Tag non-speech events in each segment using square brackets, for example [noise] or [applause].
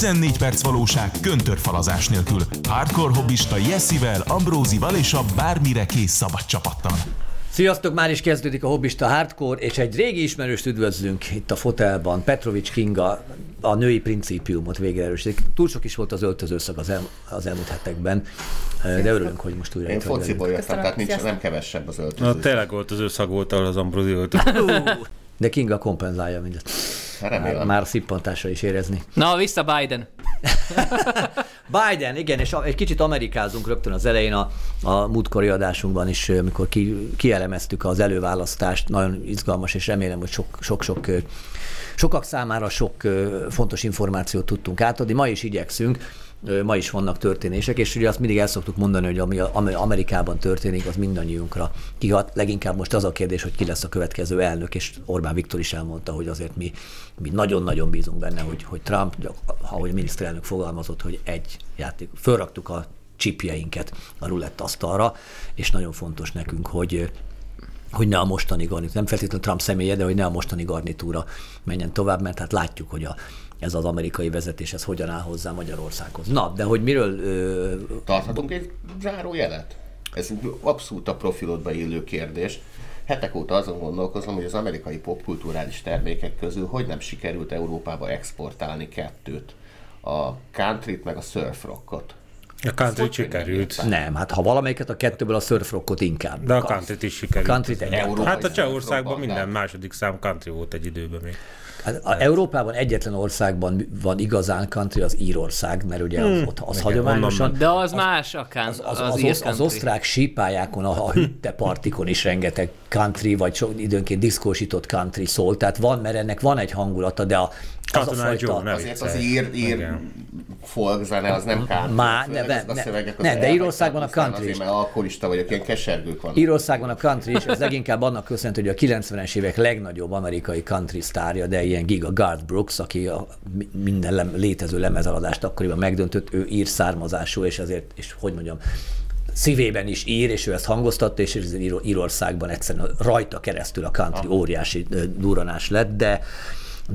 14 perc valóság köntörfalazás nélkül. Hardcore hobbista Jessivel, Ambrózival és a bármire kész szabad csapattal. Sziasztok, már is kezdődik a Hobbista Hardcore, és egy régi ismerőst üdvözlünk itt a fotelban. Petrovics Kinga a női principiumot végre erősítik. Túl sok is volt az öltözőszak az, el, az elmúlt hetekben, de örülünk, hogy most újra Én itt vagy fociból jöttem, tehát nincs, nem kevesebb az Na, öltöző. tényleg őszag volt, ahol az Ambrózi öltött. De Kinga kompenzálja mindezt. Már, remélem. már szippantásra is érezni. Na, vissza Biden. [laughs] Biden, igen, és egy kicsit amerikázunk rögtön az elején a, a múltkori adásunkban is, amikor ki, kielemeztük az előválasztást, nagyon izgalmas, és remélem, hogy sok- sok-sok sokak számára sok fontos információt tudtunk átadni. Ma is igyekszünk, ma is vannak történések, és ugye azt mindig el szoktuk mondani, hogy ami ami Amerikában történik, az mindannyiunkra kihat. Leginkább most az a kérdés, hogy ki lesz a következő elnök, és Orbán Viktor is elmondta, hogy azért mi, mi nagyon-nagyon bízunk benne, hogy, hogy Trump, ahogy a miniszterelnök fogalmazott, hogy egy játék, fölraktuk a csipjeinket a rulett asztalra, és nagyon fontos nekünk, hogy hogy ne a mostani garnitúra, nem feltétlenül Trump személye, de hogy ne a mostani garnitúra menjen tovább, mert hát látjuk, hogy a, ez az amerikai vezetés, ez hogyan áll hozzá Magyarországhoz. Na, de hogy miről ö, Tarthatunk egy záró jelet? Ez abszolút a profilodba illő kérdés. Hetek óta azon gondolkozom, hogy az amerikai popkulturális termékek közül hogy nem sikerült Európába exportálni kettőt. A countryt meg a surf rockot. A country sikerült. nem, hát ha valamelyiket a kettőből a surfrockot inkább. De a country is sikerült. Countryt egy Európa- Hát a Csehországban minden második szám country volt egy időben még. Hát a Európában egyetlen országban van igazán country, az Írország, mert ugye az, ott az hagyományosan. De az, más a Az, az, az, az, az, az osztrák sípályákon, a, a hüttepartikon is rengeteg country, vagy so, időnként diszkósított country szól, tehát van, mert ennek van egy hangulata, de a, az a Katonai Joe, fajta... ne Azért az ír, ír Igen. folk zene az nem country. Má- ne- a ne- szövegek, az ne, de Írországban a country Azért, is. mert alkoholista vagyok, ilyen kesergők vannak. Írországban a country is, ez leginkább annak köszönhető, hogy a 90-es évek legnagyobb amerikai country sztárja, de ilyen Giga Garth Brooks, aki a mi- minden lem, létező lemezeladást akkoriban megdöntött, ő ír származású, és ezért, és hogy mondjam, szívében is ír, és ő ezt hangoztatta, és ez Ír- Írországban egyszerűen rajta keresztül a country óriási ö, duranás lett, de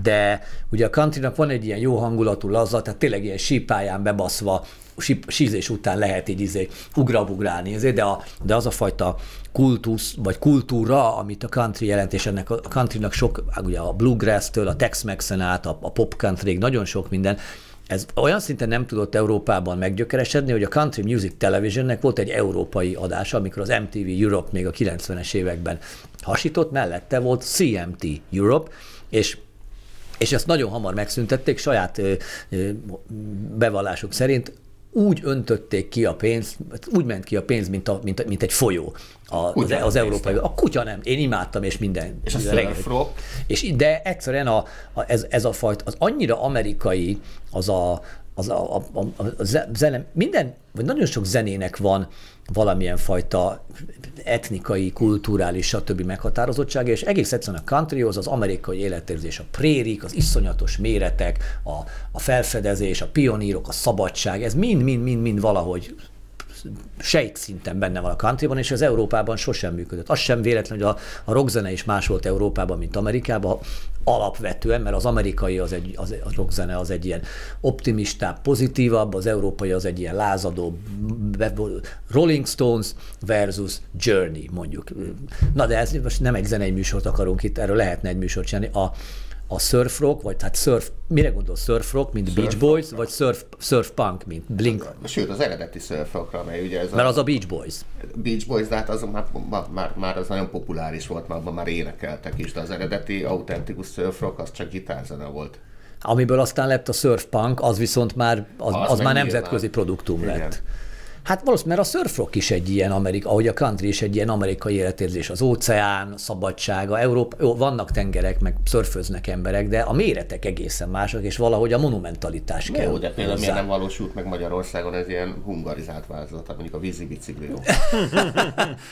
de ugye a countrynak van egy ilyen jó hangulatú laza, tehát tényleg ilyen sípáján bebaszva, síp, sízés után lehet így izé ugrabugrálni, ezért, de, a, de az a fajta kultusz, vagy kultúra, amit a country jelent, és ennek a countrynak sok, ugye a bluegrass-től, a Tex-Mexen át, a, a pop country nagyon sok minden, ez olyan szinten nem tudott Európában meggyökeresedni, hogy a Country Music Televisionnek volt egy európai adása, amikor az MTV Europe még a 90-es években hasított, mellette volt CMT Europe, és és ezt nagyon hamar megszüntették, saját bevallásuk szerint úgy öntötték ki a pénzt, úgy ment ki a pénz, mint, a, mint, mint egy folyó a, az, az európai. A kutya nem, én imádtam, és minden. És a reggel. És de egyszerűen a, a, ez, ez a fajta, az annyira amerikai, az a, az a, a, a, a ze- zene, minden, vagy nagyon sok zenének van valamilyen fajta etnikai, kulturális, stb. meghatározottsága, és egész egyszerűen a countryhoz az amerikai életérzés, a prérik, az iszonyatos méretek, a, a felfedezés, a pionírok, a szabadság, ez mind-mind-mind-mind valahogy sejt szinten benne van a countryban, és az Európában sosem működött. Az sem véletlen, hogy a, a rockzene is más volt Európában, mint Amerikában, alapvetően, mert az amerikai az egy, az, a rockzene az egy ilyen optimistább, pozitívabb, az európai az egy ilyen lázadó, Rolling Stones versus Journey, mondjuk. Na de ez most nem egy zenei műsort akarunk itt, erről lehetne egy műsort csinálni. A, a surf rock, vagy hát surf, mire gondol surf rock, mint Beach Boys, vagy surf, surf punk, mint Blink, Sőt, az eredeti surf rockra, amely ugye ez mert a, az a Beach Boys. Beach Boys, de hát az már, már, már, az nagyon populáris volt, már abban már énekeltek is, de az eredeti autentikus surf rock az csak gitárzene volt. Amiből aztán lett a surf punk, az viszont már, az, Az az, már nyilván. nemzetközi produktum Igen. lett. Hát valószínűleg, mert a surf rock is egy ilyen, Amerika, ahogy a country is egy ilyen amerikai életérzés. Az óceán, szabadsága, Európa, jó, vannak tengerek, meg szörföznek emberek, de a méretek egészen mások, és valahogy a monumentalitás kell. Jó, de például miért nem valósult meg Magyarországon ez ilyen hungarizált változat, mondjuk a vízi bicikli. jó. [laughs]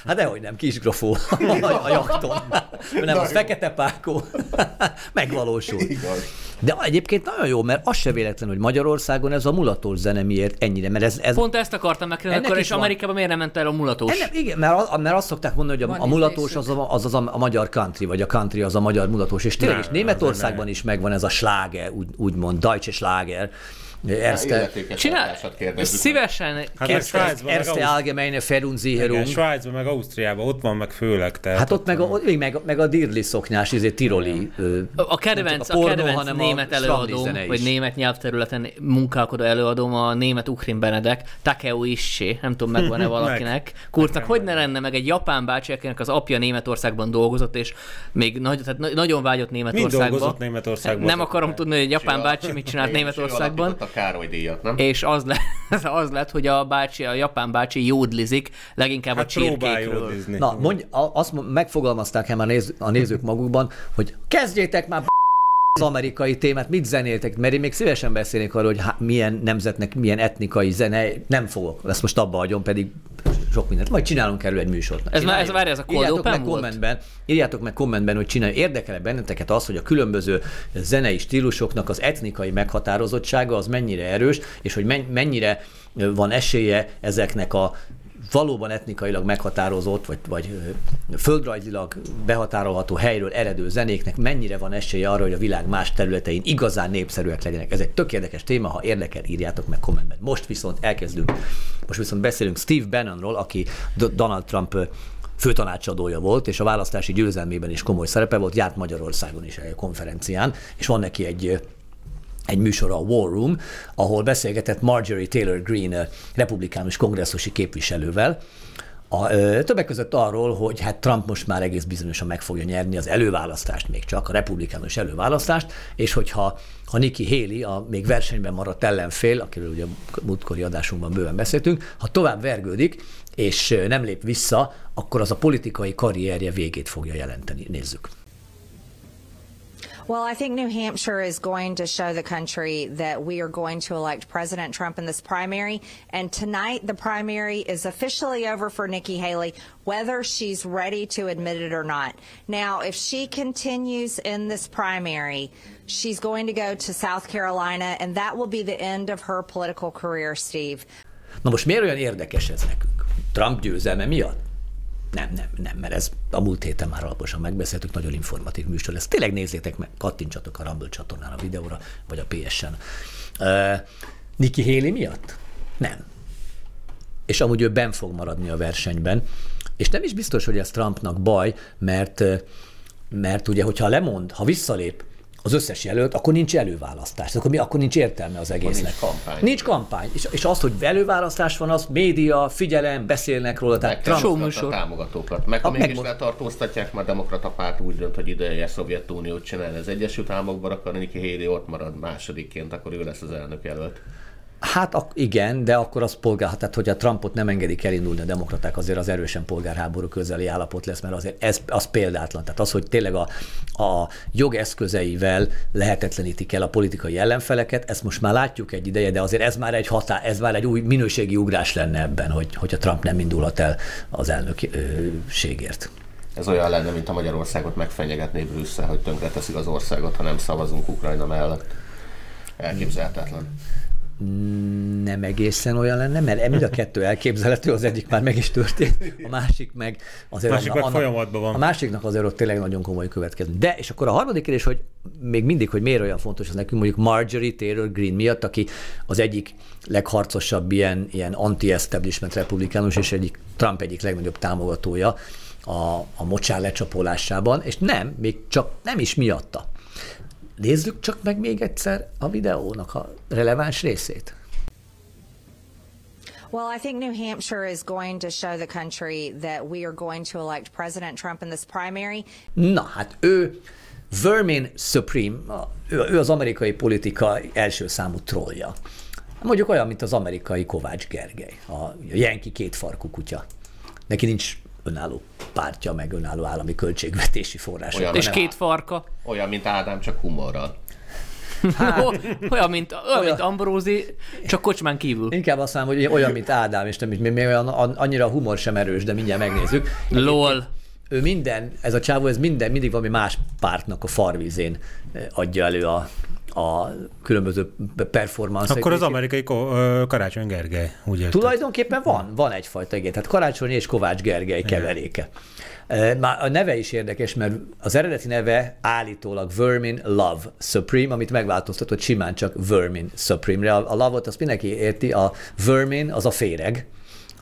Hát dehogy nem, kisgrafó a, a jakton. [laughs] Nem, az fekete pákó. [laughs] Megvalósul. Igaz. De egyébként nagyon jó, mert az se véletlen, hogy Magyarországon ez a mulatós zene miért ennyire, mert ez, ez Pont ezt akartam megkérdezni, Ennek akkor is és van. Amerikában miért nem ment el a mulatós? Nem, igen, mert, a- mert azt szokták mondani, hogy a, Van a mulatós az a, az, az a, a magyar country, vagy a country az a magyar mulatós, és tényleg is Németországban is megvan ez a sláger, úgy, úgymond, deutsche sláger, Erste, Illetékes Csinál, meg. szívesen Hát meg Erste, meg Erste. Allgemeine Igen, Verunsicherung. Svájcban, meg Ausztriában, ott van meg főleg. Tehát Hát ott meg a, még meg, meg a dirli szoknyás, izé, tiroli. ö, A kedvenc, a, a pornó, kedvenc hanem a német slamli előadóm, vagy német nyelvterületen munkálkodó előadóm, a német Ukrin Benedek, Takeo Issé, nem tudom, megvan-e [laughs] valakinek. Kurtnak, hogy ne lenne meg egy japán bácsi, akinek az apja Németországban dolgozott, és még nagy, tehát na- nagyon vágyott Németországba. dolgozott Németországban? Nem akarom tudni, hogy egy japán bácsi mit csinált Igen, Németországban. Károly díjat, nem? És az lett, [laughs] az lett, hogy a bácsi, a japán bácsi jódlizik, leginkább Hát a csirkékről. Na, mondj, azt mo- megfogalmazták el már néz, a nézők magukban, hogy kezdjétek már az amerikai témát, mit zenéltek, mert én még szívesen beszélnék arról, hogy há, milyen nemzetnek, milyen etnikai zene, nem fogok, ezt most abba hagyom, pedig sok mindent, majd csinálunk erről egy műsort. Ez már- ez várj, ez a Cold írjátok Open meg volt? kommentben, írjátok meg kommentben, hogy csinálj, érdekel benneteket az, hogy a különböző zenei stílusoknak az etnikai meghatározottsága az mennyire erős, és hogy men- mennyire van esélye ezeknek a valóban etnikailag meghatározott, vagy, vagy földrajzilag behatárolható helyről eredő zenéknek mennyire van esélye arra, hogy a világ más területein igazán népszerűek legyenek. Ez egy tök érdekes téma, ha érdekel, írjátok meg kommentben. Most viszont elkezdünk. Most viszont beszélünk Steve Bannonról, aki Donald Trump főtanácsadója volt, és a választási győzelmében is komoly szerepe volt, járt Magyarországon is egy konferencián, és van neki egy egy műsor a War Room, ahol beszélgetett Marjorie Taylor Greene ö, republikánus kongresszusi képviselővel, a, ö, többek között arról, hogy hát Trump most már egész bizonyosan meg fogja nyerni az előválasztást, még csak a republikánus előválasztást, és hogyha ha Nikki Haley, a még versenyben maradt ellenfél, akiről ugye a múltkori adásunkban bőven beszéltünk, ha tovább vergődik, és ö, nem lép vissza, akkor az a politikai karrierje végét fogja jelenteni. Nézzük. Well, I think New Hampshire is going to show the country that we are going to elect President Trump in this primary. And tonight, the primary is officially over for Nikki Haley, whether she's ready to admit it or not. Now, if she continues in this primary, she's going to go to South Carolina, and that will be the end of her political career, Steve. Na most miért olyan érdekes ez nekünk? Trump győzelme miatt? Nem, nem, nem, mert ez a múlt héten már alaposan megbeszéltük, nagyon informatív műsor lesz. Tényleg nézzétek meg, kattintsatok a Rumble csatornán a videóra, vagy a PS-en. Uh, Nikki Haley miatt? Nem. És amúgy ő ben fog maradni a versenyben, és nem is biztos, hogy ez Trumpnak baj, mert, mert ugye, hogyha lemond, ha visszalép az összes jelölt, akkor nincs előválasztás. Akkor, mi, akkor nincs értelme az egésznek. nincs kampány. Nincs kampány. És, és az, hogy előválasztás van, az média, figyelem, beszélnek róla. Tehát Meg Trump, a támogatókat. Meg ha mégis megmo- letartóztatják, már a demokrata párt úgy dönt, hogy ideje Szovjetuniót csinálni az Egyesült Államokban, akkor Nikki Haley ott marad másodikként, akkor ő lesz az elnök jelölt. Hát igen, de akkor az polgár, tehát hogyha Trumpot nem engedik elindulni a demokraták, azért az erősen polgárháború közeli állapot lesz, mert azért ez az példátlan. Tehát az, hogy tényleg a, a jog eszközeivel lehetetlenítik el a politikai ellenfeleket, ezt most már látjuk egy ideje, de azért ez már egy hatá, ez már egy új minőségi ugrás lenne ebben, hogy, hogyha Trump nem indulhat el az elnökségért. Ez olyan lenne, mint a Magyarországot megfenyegetné Brüsszel, hogy tönkreteszik az országot, ha nem szavazunk Ukrajna mellett. Elképzelhetetlen. Nem egészen olyan lenne, mert mind a kettő elképzelhető, az egyik már meg is történt, a másik meg azért Másik meg folyamatban van. A másiknak azért ott tényleg nagyon komoly következmény. De, és akkor a harmadik kérdés, hogy még mindig, hogy miért olyan fontos ez nekünk, mondjuk Marjorie Taylor Greene miatt, aki az egyik legharcosabb ilyen, ilyen anti-establishment republikánus, és egyik Trump egyik legnagyobb támogatója a, a mocsár lecsapolásában, és nem, még csak nem is miatta. Nézzük csak meg még egyszer a videónak a releváns részét. Well, I think New Hampshire is going to show the country that we are going to elect President Trump in this primary. Na, hát ő Vermin Supreme, ő az amerikai politika első számú trollja. Mondjuk olyan, mint az amerikai Kovács Gergely, a, a Jenki kétfarkú kutya. Neki nincs önálló pártja, meg önálló állami költségvetési forrása. Olyan, És két farka. Olyan, mint Ádám, csak humorral. Olyan, mint, olyan, mint Ambrózi, csak kocsmán kívül. Inkább azt mondom, hogy olyan, mint Ádám, és nem is még olyan, annyira a humor sem erős, de mindjárt megnézzük. LOL. ő minden, ez a csávó, ez minden, mindig valami más pártnak a farvízén eh, adja elő a, a különböző performance Akkor az amerikai Karácsony Gergely, érted? Tulajdonképpen van, van egyfajta, igen. Tehát Karácsony és Kovács Gergely keveréke. E, Már a neve is érdekes, mert az eredeti neve állítólag Vermin Love Supreme, amit megváltoztatott simán csak Vermin Supreme-re. A, a love-ot azt mindenki érti, a Vermin az a féreg,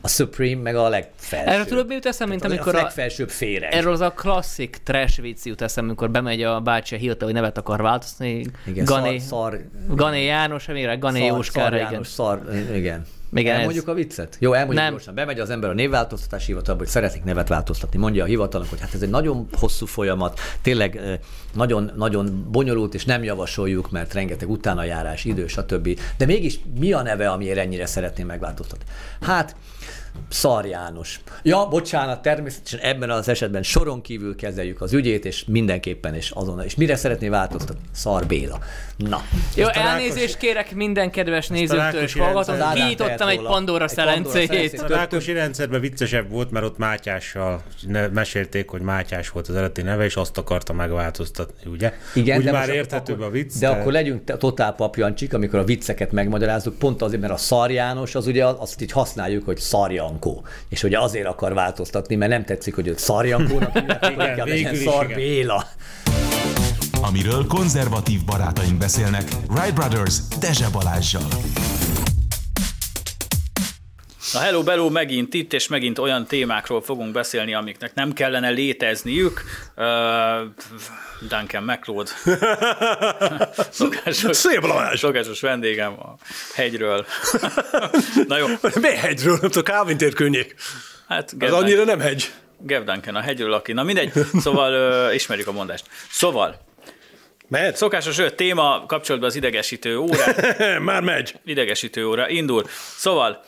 a Supreme meg a legfelsőbb. Erről tudod, mi jut eszembe, mint amikor a a, legfelsőbb féreg. Erről az a klasszik trash vicc jut eszembe, amikor bemegy a bácsi a hivatal, hogy nevet akar változtatni. Igen, Gané, szar, szar, Gané János, amire Gané szar, Jóskára, szar igen. János, szar, igen. Igen, Elmondjuk ez- a viccet? Jó, elmondjuk Nem. gyorsan. Bemegy az ember a névváltoztatási hivatalba, hogy szeretnék nevet változtatni. Mondja a hivatalnak, hogy hát ez egy nagyon hosszú folyamat, tényleg nagyon, nagyon bonyolult, és nem javasoljuk, mert rengeteg utánajárás, idő, stb. De mégis mi a neve, amiért ennyire szeretném megváltoztatni? Hát, Szar János. Ja, bocsánat, természetesen ebben az esetben soron kívül kezeljük az ügyét, és mindenképpen és azonnal. És mire szeretné változtatni? Szar Béla. Na. Jó, a elnézést kérek minden kedves nézőtől és rendszer- kinyitottam egy. Pandora szelencéjét. A Rákosi rendszerben viccesebb volt, mert ott Mátyással ne- mesélték, hogy Mátyás volt az eredeti neve, és azt akarta megváltoztatni, ugye? Igen, Úgy de már most érthetőbb akkor, a vicc. De, akkor legyünk totál papjancsik, amikor a vicceket megmagyarázzuk, pont azért, mert a Szar János, az ugye azt így használjuk, hogy Szarjankó. És ugye azért akar változtatni, mert nem tetszik, hogy őt Szarjankónak [laughs] hívják, végül legyen Szar. Béla. Amiről konzervatív barátaink beszélnek, Wright Brothers Dezse Balázsjal. Na hello, bello, megint itt, és megint olyan témákról fogunk beszélni, amiknek nem kellene létezniük. Uh, Duncan McLeod. [laughs] szokásos, Szép Balázs! szokásos vendégem a hegyről. [laughs] Na jó, Miért hegyről? Nem tudom, Calvin tér könnyék. hát Gev, annyira nem hegy. Gev Duncan a hegyről, aki. Na mindegy, szóval uh, ismerjük a mondást. Szóval, Mehet? szokásos öt téma kapcsolatban az idegesítő órát. [laughs] Már megy. idegesítő óra indul. Szóval,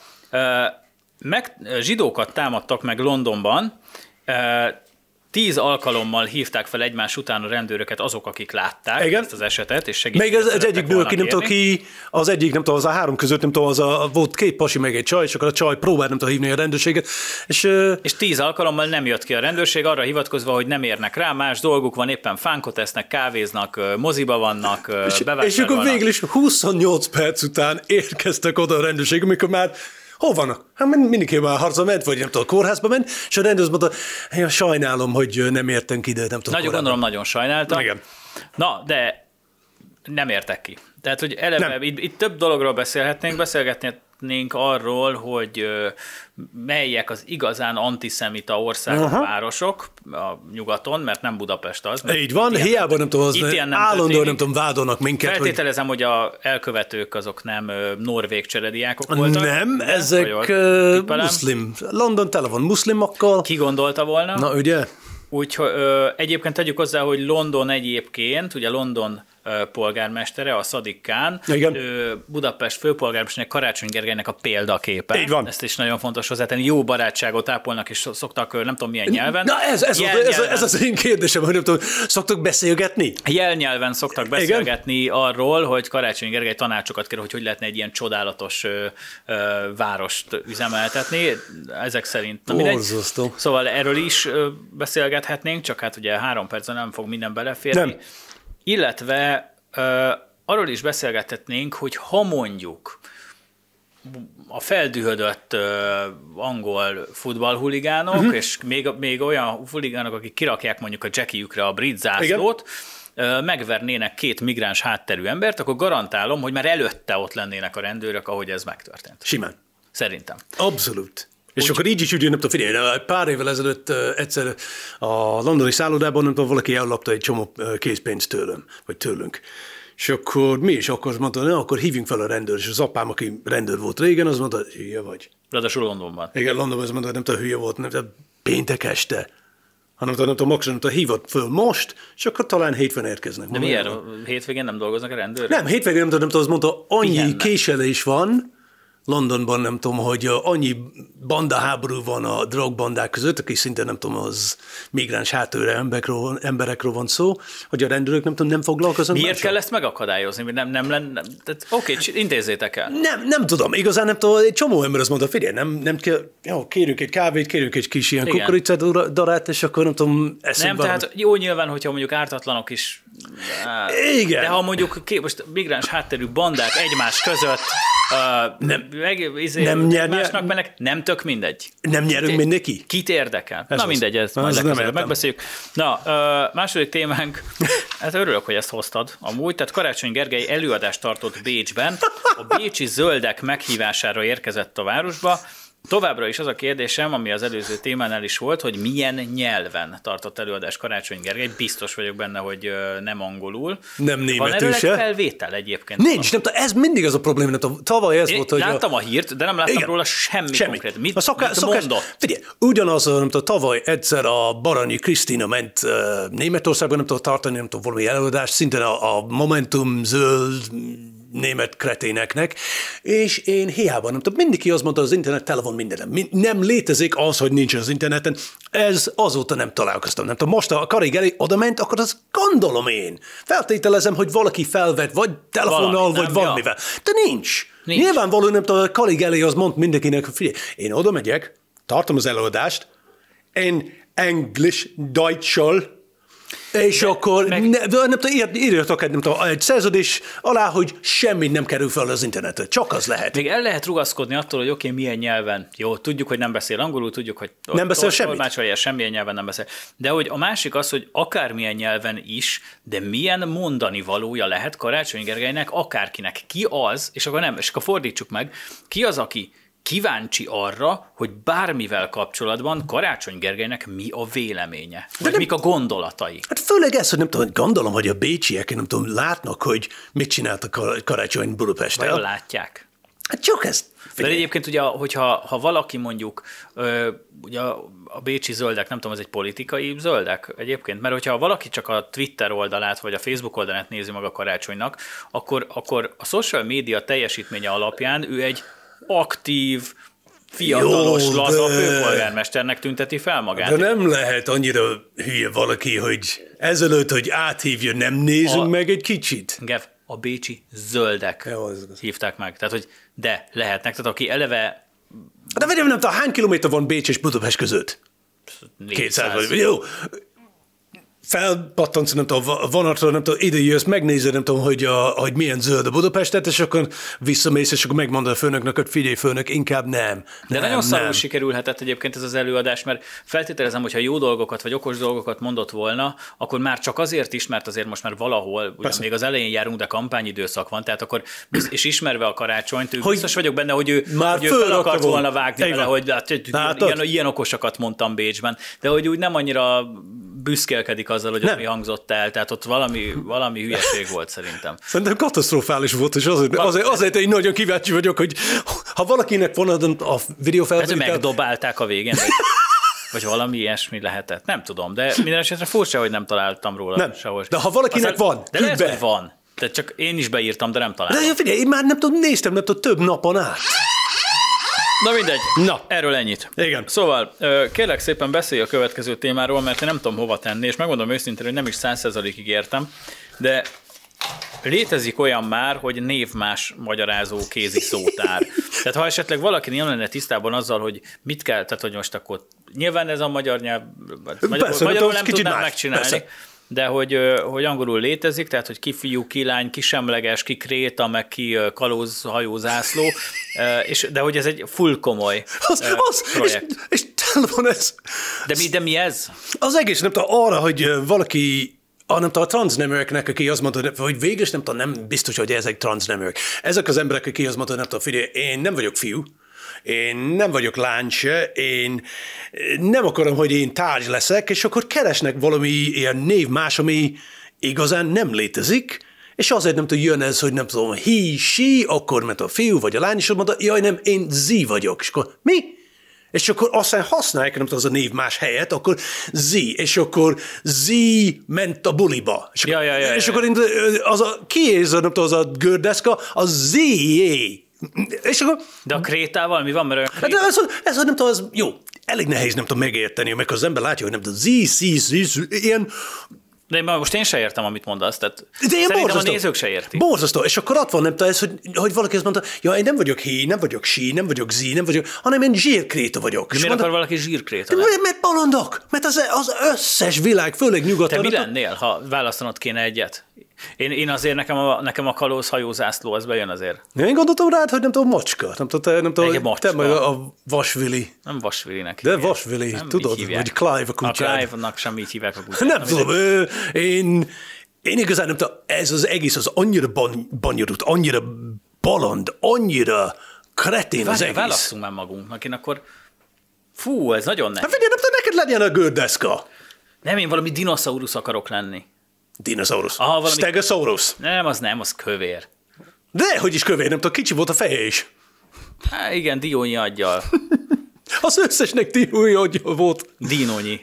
meg, zsidókat támadtak meg Londonban, tíz alkalommal hívták fel egymás után a rendőröket azok, akik látták Igen. ezt az esetet, és Még segítséget ez, egy szerettek egyikből, aki nem tudom ki, az egyik, nem tudom, az a három között, nem tudom, az a, volt két pasi meg egy csaj, és akkor a csaj próbált, nem tudom, hívni a rendőrséget, és És tíz alkalommal nem jött ki a rendőrség, arra hivatkozva, hogy nem érnek rá, más dolguk van, éppen fánkot esznek, kávéznak, moziba vannak, és, és akkor végül is 28 perc után érkeztek oda a rendőrség, amikor már Hol vannak? Hát mind- mindenki már harca ment, vagy nem tudom, a kórházba ment, és a rendőr mondta, ja, sajnálom, hogy nem értünk ide, nem tudom. Nagyon korábban." gondolom, nagyon sajnáltam. Igen. Na, de nem értek ki. Tehát, hogy eleve Nem. itt, itt több dologról beszélhetnénk, beszélgetnénk arról, hogy melyek az igazán antiszemita országok, Aha. városok a nyugaton, mert nem Budapest az. Így van, hiába nem tudom, az nem állandóan történik. nem tudom, vádolnak minket, hogy Feltételezem, hogy a elkövetők azok nem norvég cserediákok voltak. nem, ugye? ezek tippelem. muszlim. London tele van muszlimokkal. Ki gondolta volna? Na ugye? Úgyhogy egyébként tegyük hozzá, hogy London egyébként, ugye London polgármestere, a Sadiq Khan, Igen. ő Budapest főpolgármesterének Karácsony Gergelynek a példaképe. Így van. Ezt is nagyon fontos hozzátenni. Jó barátságot ápolnak, és szoktak, nem tudom milyen nyelven. Na ez, ez, Jel- az, ez, ez az én kérdésem, hogy nem tudom, szoktak beszélgetni? Jelnyelven szoktak beszélgetni arról, hogy Karácsony Gergely tanácsokat kér, hogy hogy lehetne egy ilyen csodálatos ö, ö, várost üzemeltetni. Ezek szerint. Na. Borzasztó. Szóval erről is beszélgethetnénk, csak hát ugye három percen nem fog minden beleférni. Nem. Illetve ö, arról is beszélgethetnénk, hogy ha mondjuk a feldühödött ö, angol futballhuligánok, uh-huh. és még, még olyan huligánok, akik kirakják mondjuk a jackiükre a brit zászlót, ö, megvernének két migráns hátterű embert, akkor garantálom, hogy már előtte ott lennének a rendőrök, ahogy ez megtörtént. Simán. Szerintem. Abszolút. És akkor így is úgy, nem tudom, figyelj, pár évvel ezelőtt egyszer a londoni szállodában, nem tudom, valaki ellopta egy csomó készpénzt tőlem, vagy tőlünk. És akkor mi is akkor mondta, na, akkor hívjunk fel a rendőr, és az apám, aki rendőr volt régen, az mondta, hülye vagy. Ráadásul Londonban. Igen, Londonban azt mondta, hogy nem tudom, hülye volt, nem tudom, péntek este. Hanem nem tudom, maximum, tudom, hívott föl most, és akkor talán hétfőn érkeznek. De miért? Hétvégén nem dolgoznak a rendőrök? Nem, hétvégén nem tudom, nem tudom, azt mondta, annyi Pihennek. késelés van, Londonban nem tudom, hogy annyi bandaháború van a drogbandák között, aki szinte nem tudom, az migráns hátőre emberekről, emberekről van szó, hogy a rendőrök nem tudom, nem foglalkoznak. Miért kell ezt megakadályozni? Nem, nem lenne, tehát, oké, intézzétek el. Nem, nem tudom, igazán nem tudom, egy csomó ember azt mondta, figyelj, nem, nem kell, jó, kérjük egy kávét, kérjük egy kis ilyen Igen. kukoricadarát, és akkor nem tudom, eszünk Nem, valamit. tehát jó nyilván, hogyha mondjuk ártatlanok is Igen. De ha mondjuk ké, most migráns hátterű bandák egymás között uh, nem, meg, izé, nem nyer- másnak mennek, nem tök mindegy. Nem nyerünk Kit- mindenki? Kit érdekel? Ez Na az. mindegy, majd ez nem legközelebb megbeszéljük. Na, uh, második témánk, hát örülök, hogy ezt hoztad amúgy, tehát Karácsony Gergely előadást tartott Bécsben, a bécsi zöldek meghívására érkezett a városba, Továbbra is az a kérdésem, ami az előző témánál is volt, hogy milyen nyelven tartott előadást Karácsony Gergely. Biztos vagyok benne, hogy nem angolul. Nem Van németül erről egy se. felvétel egyébként? Nincs, nem, ez mindig az a probléma, tavaly ez Én volt, hogy... láttam a, a hírt, de nem láttam Igen. róla semmi, Semmi. konkrét. Mit, a szaká, mit szokás, mondott? Figyelj, ugyanaz, nem tudom, tavaly egyszer a Baranyi Krisztina ment uh, Németországban, nem tudom tartani, nem tudom, valami előadást, szintén a, a Momentum zöld német kreténeknek, és én hiába nem tudom, mindenki azt mondta, az internet tele van mindenem. Mi- Nem létezik az, hogy nincs az interneten. Ez azóta nem találkoztam. Nem tudom, most a Karig elé oda ment, akkor az gondolom én. Feltételezem, hogy valaki felvett, vagy telefonnal, Valamit, vagy nem? valamivel. De nincs. Nincs. Nyilvánvalóan nem tudom, a Karig elé az mond mindenkinek, hogy figyelj, én oda megyek, tartom az előadást, én English, Deutschal, és de, akkor meg- ne, de nem tudom, ír- írjatok egy, nem tudom, egy szerződés alá, hogy semmit nem kerül fel az internetre. Csak az lehet. Még el lehet rugaszkodni attól, hogy oké, okay, milyen nyelven. Jó, tudjuk, hogy nem beszél angolul, tudjuk, hogy Nem beszél semmit. semmilyen nyelven nem beszél. De hogy a másik az, hogy akármilyen nyelven is, de milyen mondani valója lehet Karácsony Gergelynek, akárkinek. Ki az, és akkor nem, és akkor fordítsuk meg, ki az, aki kíváncsi arra, hogy bármivel kapcsolatban Karácsony Gergelynek mi a véleménye, vagy nem- mik a gondolatai. Hát főleg ez, hogy nem tudom, gondolom, hogy a bécsiek nem tudom, látnak, hogy mit csinált a Kar- karácsony Vajon Budapesten. látják? Hát csak ezt. De egyébként ugye, hogyha ha valaki mondjuk, ö, ugye a bécsi zöldek, nem tudom, ez egy politikai zöldek egyébként, mert hogyha valaki csak a Twitter oldalát vagy a Facebook oldalát nézi meg a karácsonynak, akkor, akkor a social média teljesítménye alapján ő egy aktív, fiatalos, Jó, laza de- főpolgármesternek tünteti fel magát. De nem lehet annyira hülye valaki, hogy ezelőtt, hogy áthívja, nem nézünk A- meg egy kicsit. Gev, a bécsi zöldek Jó, az igaz. hívták meg. Tehát, hogy de lehetnek. Tehát aki eleve De vegyem, nem hány kilométer van Bécs és Budapest között? 200 400 vagy. Jó. Felpattansz, nem tudom, a vonatra, nem tudom, ide jössz, megnézed, nem tudom, hogy, a, hogy milyen zöld a Budapestet, és akkor visszamész, és akkor megmondod a főnöknek, hogy figyelj, főnök, inkább nem. De nem, nagyon szarul sikerülhetett egyébként ez az előadás, mert feltételezem, hogy ha jó dolgokat vagy okos dolgokat mondott volna, akkor már csak azért is, mert azért most már valahol, ugyan még az elején járunk, de kampányidőszak van, tehát akkor, és ismerve a karácsonyt, ő Hogy biztos vagyok benne, hogy ő, már hogy ő fel akart volna. volna. vágni vele, hogy hát, ilyen, ilyen okosakat mondtam Bécsben, de hogy úgy nem annyira büszkélkedik azzal, hogy Nem. mi hangzott el, tehát ott valami, valami hülyeség volt szerintem. Szerintem katasztrofális volt, és azért, azért, azért én nagyon kíváncsi vagyok, hogy ha valakinek van a, a Ez videófelvétel... megdobálták a végén, vagy, vagy valami ilyesmi lehetett. Nem tudom, de minden esetre furcsa, hogy nem találtam róla Nem. sehol. De ha valakinek van, de lehet, be. hogy van. Tehát csak én is beírtam, de nem találtam. De figyelj, én már nem tudom, néztem, nem tudom, több napon át. Na mindegy. Na. Erről ennyit. Igen. Szóval kérlek szépen beszélj a következő témáról, mert én nem tudom hova tenni, és megmondom őszintén, hogy nem is százszerzalékig értem, de létezik olyan már, hogy névmás magyarázó kézi szótár. [laughs] Tehát ha esetleg valaki nem lenne tisztában azzal, hogy mit kell, tehát hogy most akkor nyilván ez a magyar nyelv, magyarul, Persze, magyarul nem kicsit tudnám más. megcsinálni. Persze. De hogy, hogy angolul létezik, tehát hogy ki fiú, ki lány, ki semleges, ki kréta, meg ki kalóz, hajó, zászló, és, de hogy ez egy full komoly Az, az, és, projekt. és tele van ez. De mi, de mi ez? Az egész, nem tudom, arra, hogy valaki a, nem tudom, a transzneműeknek, aki azt mondta, hogy végül nem tudom, nem biztos, hogy ezek transzneműek. Ezek az emberek, akik azt mondta, nem tudom, figyelj, én nem vagyok fiú, én nem vagyok lány se, én nem akarom, hogy én tárgy leszek, és akkor keresnek valami ilyen név más, ami igazán nem létezik, és azért nem tud jön ez, hogy nem tudom, he, she, akkor mert a fiú vagy a lány, és mondta, jaj nem, én Z vagyok. És akkor mi? És akkor aztán használják, nem tudom, az a név más helyet, akkor Z, és akkor Z ment a buliba. És, Ja, ja, ja, és ja. akkor én- az a, ki ez, nem tudom, az a gördeszka, a Z, és akkor, De a krétával mi van? Mert olyan hát ez, ez, nem tudom, az jó, elég nehéz nem tudom megérteni, amikor az ember látja, hogy nem tudom, Zí, Zí, Zí, Zí, ilyen De én, most én se értem, amit mondasz, tehát De én borzasztó. a nézők se értik. Borzasztó. És akkor ott van, nem tudom, ez, hogy, hogy valaki azt mondta, ja, én nem vagyok hí, nem vagyok sí, nem vagyok zí, nem vagyok, hanem én zsírkréta vagyok. De miért mondom, akar valaki zsírkréta lenni? mert, bolondok, mert az, az összes világ, főleg Te nyugaton. mi lennél, ha választanod kéne egyet? Én, én azért nekem a, nekem a kalóz hajózászló, az bejön azért. Én gondoltam rád, hogy nem tudom, macska. Nem tudom, nem tudom, hogy te macska. meg a vasvili. Nem Vasvilinek De hívják. Vasvili, Nem tudod, vagy Clive a kutyád. A Clive-nak sem így hívják a [laughs] kutyát. Nem tudom, ö, én, én igazán nem tudom, ez az egész az annyira ban, banyarult, annyira baland, annyira kretén az egész. válasszunk már magunknak, én akkor... Fú, ez nagyon Hát nehéz. figyelj, nem tudom, neked legyen a gördeszka. Nem, én valami dinoszaurusz akarok lenni. Dinosaurus. Aha, valami- Stegosaurus. Nem, az nem, az kövér. De, hogy is kövér, nem tudom, kicsi volt a feje is. Há, igen, diónyi aggyal. [laughs] Az összesnek ti hogy volt. Dinonyi.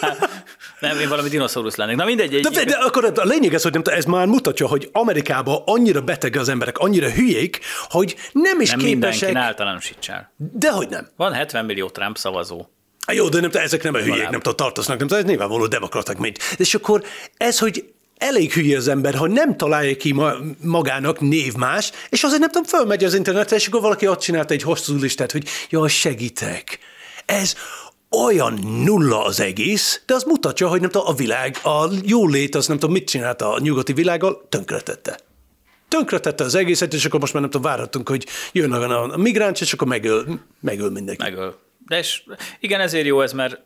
[laughs] nem, én valami dinoszaurusz lennék. Na mindegy, egy, De, de, de akkor a lényeg ez, hogy nem, ez már mutatja, hogy Amerikában annyira beteg az emberek, annyira hülyék, hogy nem is nem képesek. mindenki általánosít el. Dehogy nem. Van 70 millió Trump szavazó. Jó, de nem, ezek nem a hülyék, nem tudom, tartoznak, nem tudom, ez nyilvánvaló demokraták mind. És akkor ez, hogy elég hülye az ember, hogy nem találja ki ma, magának névmás, és azért nem tudom, fölmegy az internetre, és akkor valaki ott csinálta egy hosszú listát, hogy jaj, segítek. Ez olyan nulla az egész, de az mutatja, hogy nem tudom, a világ, a jólét, az nem tudom, mit csinálta a nyugati világgal, tönkretette. Tönkretette az egészet, és akkor most már nem tudom, várhatunk, hogy jön a migráns, és akkor megöl, megöl mindenki. Megöl. De és igen, ezért jó ez, mert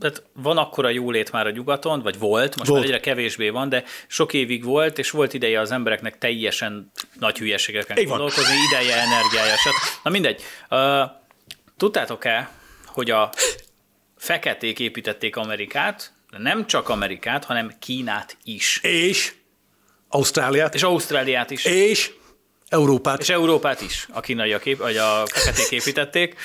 tehát van akkora jólét már a nyugaton, vagy volt, most Volt. már egyre kevésbé van, de sok évig volt, és volt ideje az embereknek teljesen nagy hülyeségeken gondolkozni, ideje, energiája, stb. Na mindegy. Uh, tudtátok-e, hogy a feketék építették Amerikát, de nem csak Amerikát, hanem Kínát is. És Ausztráliát, És Ausztráliát is. és Európát. És Európát is a kínaiak, vagy a feketék építették.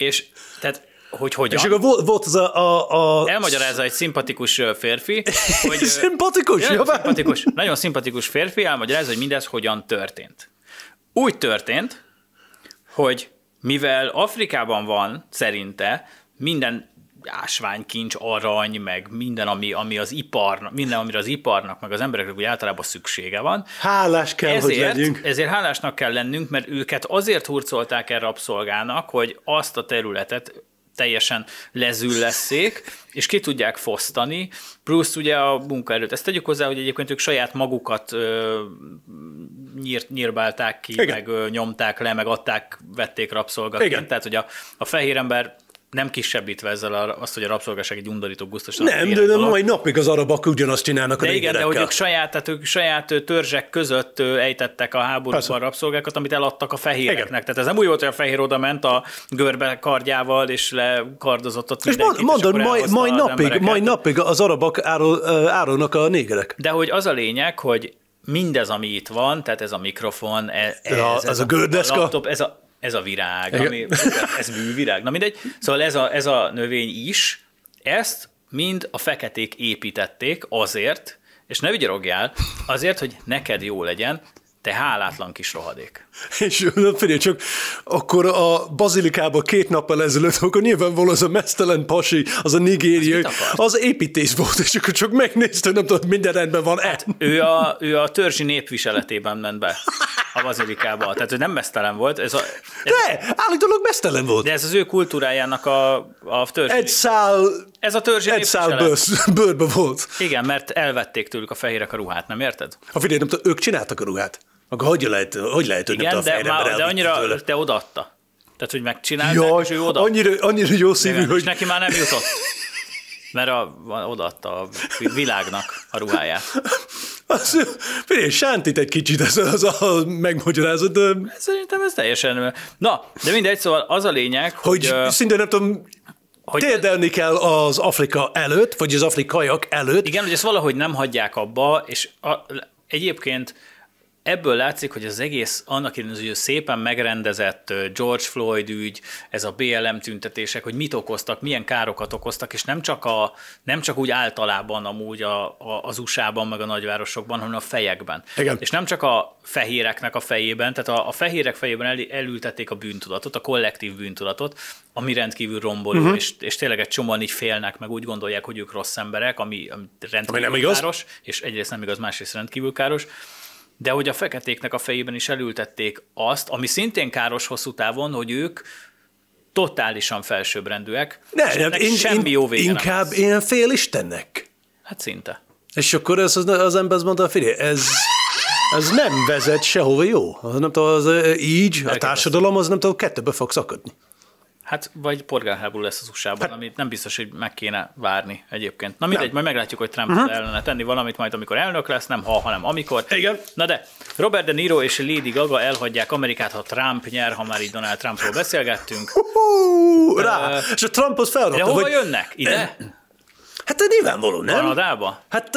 És tehát, hogy hogyan? És akkor volt, volt az a... a, a Elmagyarázza egy szimpatikus férfi, [laughs] hogy... Szimpatikus, javán. szimpatikus, nagyon szimpatikus férfi elmagyarázza, hogy mindez hogyan történt. Úgy történt, hogy mivel Afrikában van szerinte minden ásványkincs, arany, meg minden, ami, ami az ipar, minden, amire az iparnak, meg az embereknek úgy általában szüksége van. Hálás kell, hogy Ezért, legyünk. ezért hálásnak kell lennünk, mert őket azért hurcolták el rabszolgának, hogy azt a területet teljesen lezüllesszék, és ki tudják fosztani, plusz ugye a munkaerőt. Ezt tegyük hozzá, hogy egyébként ők saját magukat ö, nyírt, nyírbálták ki, Igen. meg ö, nyomták le, meg adták, vették rabszolgaként. Igen. Tehát, hogy a, a fehér ember nem kisebbítve ezzel a, azt, hogy a rabszolgaság egy undorító, gusztustalan Nem, de, de mai napig az arabak ugyanazt csinálnak a De igen, de hogy ők saját, tehát ők saját törzsek között ejtettek a háborúban Persze. rabszolgákat, amit eladtak a fehéreknek. Igen. Tehát ez nem úgy volt, hogy a fehér oda ment a görbe kardjával, és lekardozott ott És mondod, mai, mai, napig, mai napig az arabak árul, árulnak a négerek. De hogy az a lényeg, hogy mindez, ami itt van, tehát ez a mikrofon, e- ez, Ja, ez, az a gördeszka. laptop, ez a, ez a virág, Igen. ami, ez művirág. Na mindegy. Szóval ez a, ez a növény is, ezt mind a feketék építették azért, és ne vigyorogjál, azért, hogy neked jó legyen, te hálátlan kis rohadék. És figyelj csak, akkor a bazilikába két nappal ezelőtt, akkor nyilvánvalóan az a mesztelen pasi, az a nigériai, az építés volt, és akkor csak megnézte, nem tudom, minden rendben van. E. Ő a, ő a törzsi népviseletében ment be a bazilikába. Tehát ő nem mesztelen volt, ez, a, ez, De, állítólag mesztelen volt. de ez az ő kultúrájának a, a törzsi. Egy szál, ez a törzsi egy szál bőr, bőrbe volt. Igen, mert elvették tőlük a fehérek a ruhát, nem érted? Ha figyelj, nem tudom, ők csináltak a ruhát. Akkor hogy lehet, hogy lehet hogy nem Igen, a de, már, de annyira tőle? te odaadta. Tehát, hogy megcsinálták, Jaj, és ő oda. annyira, annyira jó szívű, Igen, hogy És neki már nem jutott. Mert a, odaadta a világnak a ruháját. Az, figyelj, sántít egy kicsit ez az a megmagyarázat, de Szerintem ez teljesen... Na, de mindegy, szóval az a lényeg, hogy... hogy szinte nem tudom, hogy térdelni kell az Afrika előtt, vagy az afrikaiak előtt. Igen, hogy ezt valahogy nem hagyják abba, és a, egyébként ebből látszik, hogy az egész annak hogy szépen megrendezett George Floyd ügy, ez a BLM tüntetések, hogy mit okoztak, milyen károkat okoztak, és nem csak, a, nem csak úgy általában amúgy a, a, az USA-ban, meg a nagyvárosokban, hanem a fejekben. Igen. És nem csak a fehéreknek a fejében, tehát a, a fehérek fejében el, elültették a bűntudatot, a kollektív bűntudatot, ami rendkívül romboló, uh-huh. és, és tényleg egy csomóan így félnek, meg úgy gondolják, hogy ők rossz emberek, ami, ami rendkívül Ami nem igaz. káros, és egyrészt nem igaz, másrészt rendkívül káros de hogy a feketéknek a fejében is elültették azt, ami szintén káros hosszú távon, hogy ők totálisan felsőbbrendűek, Ne, és ennek én, semmi én, jó vége nem inkább lesz. én fél Istennek. Hát szinte. És akkor az, az, az ember azt mondta, figyelj, ez, ez nem vezet sehova jó. Az nem tudom, az ö, így, a társadalom az nem tudom, kettőbe fog szakadni. Hát, vagy polgárháború lesz az USA-ban, hát, amit nem biztos, hogy meg kéne várni egyébként. Na mindegy, majd meglátjuk, hogy Trump uh-huh. ellene tenni valamit majd, amikor elnök lesz, nem ha, hanem amikor. Igen. Na de, Robert De Niro és Lady Gaga elhagyják Amerikát, ha Trump nyer, ha már így Donald Trumpról beszélgettünk. Hú, rá! Ö, és a Trump az felrakta, De hova hogy... jönnek? Ide? Hát nyilvánvaló, nem? Kanadába? Hát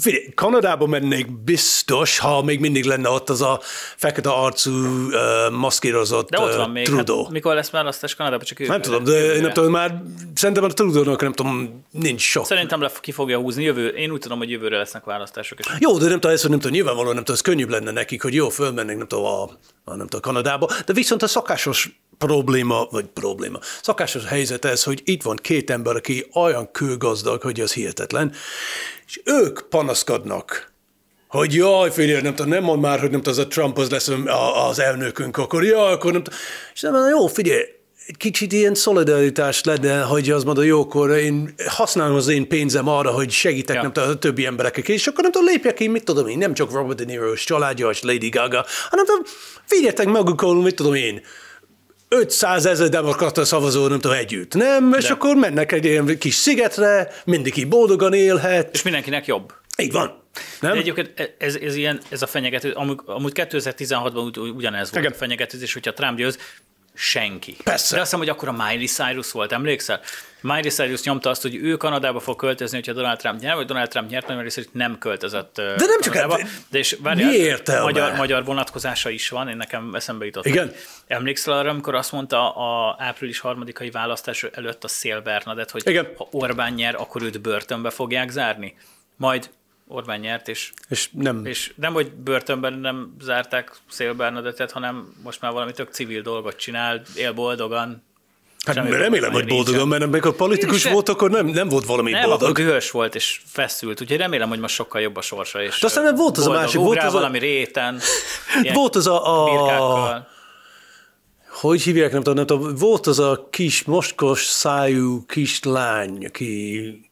figyelj, Kanadába mennék biztos, ha még mindig lenne ott az a fekete arcú, ö, maszkírozott De ott van még. Trudeau. Hát, mikor lesz választás Kanadában? Csak Nem tudom, de én nem tudom, már szerintem a Trudeau-nak nem tudom, nincs sok. Szerintem le, ki fogja húzni jövő. Én úgy tudom, hogy jövőre lesznek választások. És Jó, de nem tudom, ezt, nem tudom, nyilvánvalóan nem tudom, ez könnyűbb lenne nekik, hogy jó, fölmennek, nem tudom, a, a, nem tudom, Kanadába, de viszont a szakásos probléma, vagy probléma, szakásos helyzet ez, hogy itt van két ember, aki olyan kőgazdag, hogy az hihetetlen, és ők panaszkodnak, hogy jaj, figyelj, nem tudom, nem mond már, hogy nem tudom, az a Trump az lesz az elnökünk, akkor jaj, akkor nem tudom. És nem mondom, jó, figyelj, egy kicsit ilyen szolidaritás lenne, hogy az mondja, jó, akkor én használom az én pénzem arra, hogy segítek, Ja. nem tudom, a többi emberekkel, és akkor nem tudom, lépjek ki, mit tudom én, nem csak Robert De Niro és családja, és Lady Gaga, hanem tudom, figyeljetek magukon, mit tudom én, 500 ezer demokrata szavazó, nem tudom, együtt, nem? És De. akkor mennek egy ilyen kis szigetre, mindenki boldogan élhet. és mindenkinek jobb. Így van. De Nem? egyébként ez, ez, ilyen, ez a fenyegető, amúgy, amúgy 2016-ban ugy, ugyanez volt Igen. a fenyegetőzés, hogyha Trump győz, senki. Persze. De azt hiszem, hogy akkor a Miley Cyrus volt, emlékszel? Miley Cyrus nyomta azt, hogy ő Kanadába fog költözni, hogyha Donald Trump nyer, vagy Donald Trump nyert, mert szerint nem költözött De nem csak Kanadába. hát- De és várjál, magyar, magyar vonatkozása is van, én nekem eszembe jutott. Igen? Emlékszel arra, amikor azt mondta a április harmadikai választás előtt a Szél Bernadett, hogy Igen. ha Orbán nyer, akkor őt börtönbe fogják zárni? Majd Orbán nyert, és És nem. és nem, hogy börtönben nem zárták Szél Bernadettet, hanem most már valami tök civil dolgot csinál, él boldogan. Hát semmi remélem, hogy boldogan, mert amikor politikus Nincsen. volt, akkor nem, nem volt valami Nem, boldog. dühös volt és feszült, úgyhogy remélem, hogy most sokkal jobb a sorsa. És De aztán nem volt az a boldog, másik, volt az a- valami réten, [laughs] Volt az a, a birkákkal. hogy hívják, nem tudom, nem tudom, volt az a kis moskos szájú kis lány, aki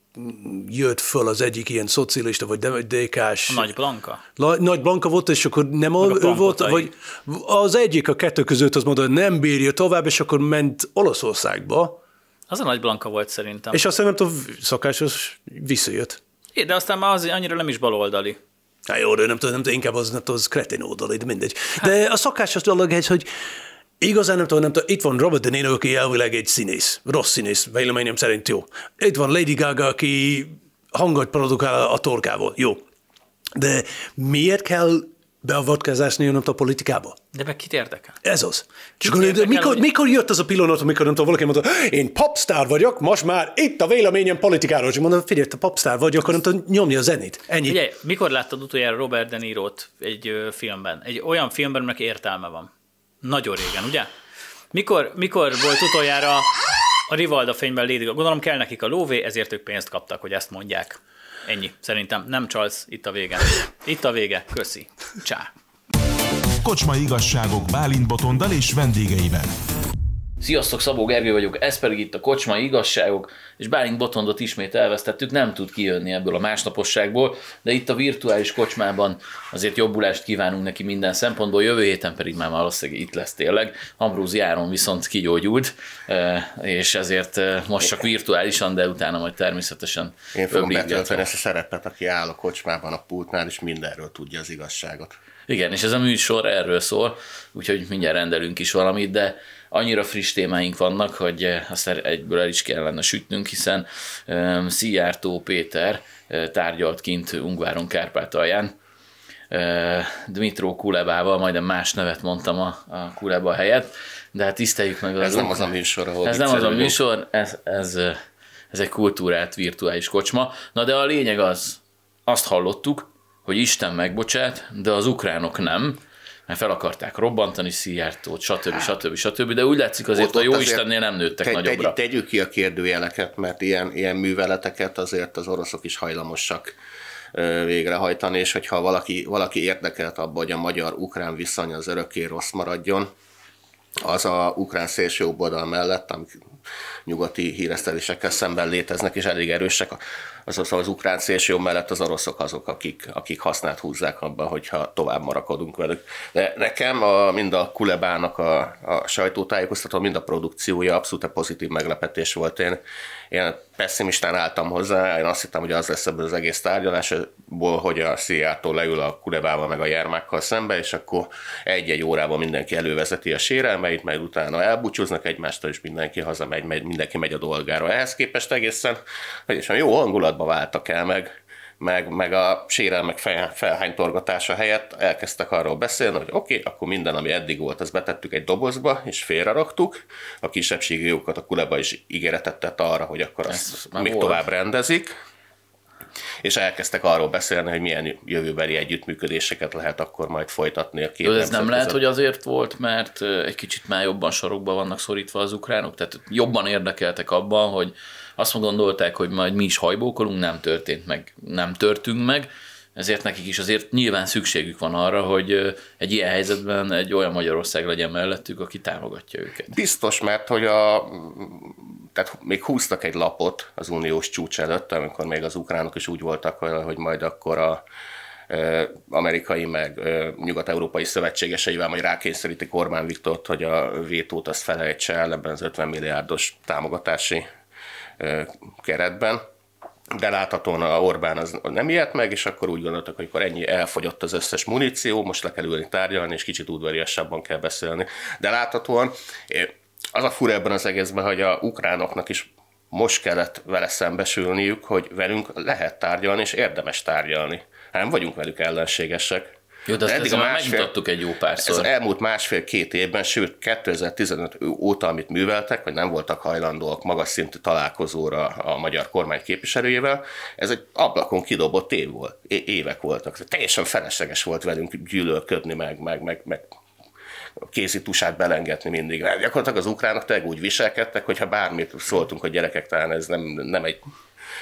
jött föl az egyik ilyen szocialista, vagy DK-s. Nagy Blanka. La, Nagy Blanka volt, és akkor nem a a, volt, vagy az egyik a kettő között az mondta, hogy nem bírja tovább, és akkor ment Olaszországba, Az a Nagy Blanka volt szerintem. és aztán nem tudom, szakásos visszajött. É, De aztán már az annyira nem is baloldali. Hát jó, de nem tudom, nem tudom, inkább az, nem tudom, az kretén oldali, de mindegy. De a szakásos dolog ez, hogy igazán nem tudom, nem tudom, itt van Robert De Niro, aki elvileg egy színész, rossz színész, véleményem szerint jó. Itt van Lady Gaga, aki hangot produkál a torkával, jó. De miért kell beavatkozást nem a politikába? De meg kit érdekel? Ez az. Csak Kit akkor, érdekel, mikor, hogy- mikor jött az a pillanat, amikor nem tudom, valaki mondta, én popstar vagyok, most már itt a véleményem politikáról. És mondom, figyelj, te popstar vagy, akkor nem tudom, nyomni a zenét. Ennyi. Ugye, mikor láttad utoljára Robert De Niro-t egy ö, filmben? Egy olyan filmben, aminek értelme van. Nagyon régen, ugye? Mikor, mikor volt utoljára a Rivalda fényben Lady Gaga? Gondolom kell nekik a lóvé, ezért ők pénzt kaptak, hogy ezt mondják. Ennyi. Szerintem nem csalsz, itt a vége. Itt a vége. Köszi. Csá. Kocsmai igazságok Bálint Botondal és vendégeivel. Sziasztok, Szabó Gergő vagyok, ez pedig itt a Kocsmai Igazságok, és Bálint Botondot ismét elvesztettük, nem tud kijönni ebből a másnaposságból, de itt a virtuális kocsmában azért jobbulást kívánunk neki minden szempontból, jövő héten pedig már valószínűleg itt lesz tényleg. Ambrózi Áron viszont kigyógyult, eh, és ezért eh, most csak virtuálisan, de utána majd természetesen Én fogom betölteni ezt a szerepet, aki áll a kocsmában a pultnál, és mindenről tudja az igazságot. Igen, és ez a műsor erről szól, úgyhogy mindjárt rendelünk is valamit, de annyira friss témáink vannak, hogy eh, azt egyből el is kellene sütnünk, hiszen Szijjártó Péter eh, tárgyalt kint Ungváron Kárpátalján, Dmitro Kulebával, majdnem más nevet mondtam a, a Kuleba helyett, de hát tiszteljük meg az Ez nem az a műsor, ahol Ez nem az a műsor, ez, ez, ez egy kultúrált virtuális kocsma. Na de a lényeg az, azt hallottuk, hogy Isten megbocsát, de az ukránok nem, mert fel akarták robbantani Szijjártót, stb. stb. stb. De úgy látszik azért Ott- a jó Istennél nem nőttek Te, nagyobbra. tegy, tegyük ki a kérdőjeleket, mert ilyen, ilyen műveleteket azért az oroszok is hajlamosak végrehajtani, és hogyha valaki, valaki érdekelt abban, hogy a magyar-ukrán viszony az örökké rossz maradjon, az a ukrán szélső jobb oldal mellett, nyugati híresztelésekkel szemben léteznek, és elég erősek, az, az, az ukrán szélső mellett az oroszok azok, akik, akik hasznát húzzák abban, hogyha tovább marakodunk velük. De nekem a, mind a Kulebának a, a sajtótájékoztató, mind a produkciója abszolút pozitív meglepetés volt. Én, én pessimistán álltam hozzá, én azt hittem, hogy az lesz ebből az egész tárgyalásból, hogy a Szijjától leül a Kulebával meg a Jermákkal szembe, és akkor egy-egy órában mindenki elővezeti a sérelmeit, majd utána elbúcsúznak egymástól, és mindenki hazamegy, megy, mindenki megy a dolgára. Ehhez képest egészen, egészen jó hangulatba váltak el, meg, meg, meg a sérelmek fel, felhánytorgatása helyett elkezdtek arról beszélni, hogy oké, okay, akkor minden, ami eddig volt, azt betettük egy dobozba, és félreraktuk. A kisebbségi jogokat a Kuleba is ígéretet tett arra, hogy akkor azt még volt. tovább rendezik. És elkezdtek arról beszélni, hogy milyen jövőbeli együttműködéseket lehet akkor majd folytatni a két de ez nem lehet, között. hogy azért volt, mert egy kicsit már jobban sorokba vannak szorítva az ukránok? Tehát jobban érdekeltek abban, hogy azt gondolták, hogy majd mi is hajbókolunk, nem történt meg, nem törtünk meg, ezért nekik is azért nyilván szükségük van arra, hogy egy ilyen helyzetben egy olyan Magyarország legyen mellettük, aki támogatja őket. Biztos, mert hogy a, tehát még húztak egy lapot az uniós csúcs előtt, amikor még az ukránok is úgy voltak, hogy majd akkor a amerikai meg nyugat-európai szövetségeseivel majd rákényszerítik Orbán Viktort, hogy a vétót azt felejtse el ebben az 50 milliárdos támogatási keretben. De láthatóan a Orbán az nem ilyet meg, és akkor úgy gondoltak, hogy akkor ennyi elfogyott az összes muníció, most le kell ülni tárgyalni, és kicsit udvariasabban kell beszélni. De láthatóan az a fura ebben az egészben, hogy a ukránoknak is most kellett vele szembesülniük, hogy velünk lehet tárgyalni, és érdemes tárgyalni. Hát nem vagyunk velük ellenségesek. Jó, de azt ezzel már megmutattuk egy jó Ez párszor. az elmúlt másfél-két évben, sőt 2015 óta, amit műveltek, hogy nem voltak hajlandóak magas szintű találkozóra a magyar kormány képviselőjével, ez egy ablakon kidobott év volt, évek voltak. Teljesen felesleges volt velünk gyűlölködni, meg, meg, meg, meg kézi tusát belengetni mindig. Mert gyakorlatilag az ukránok tényleg úgy viselkedtek, hogyha bármit szóltunk, hogy gyerekek, talán ez nem, nem egy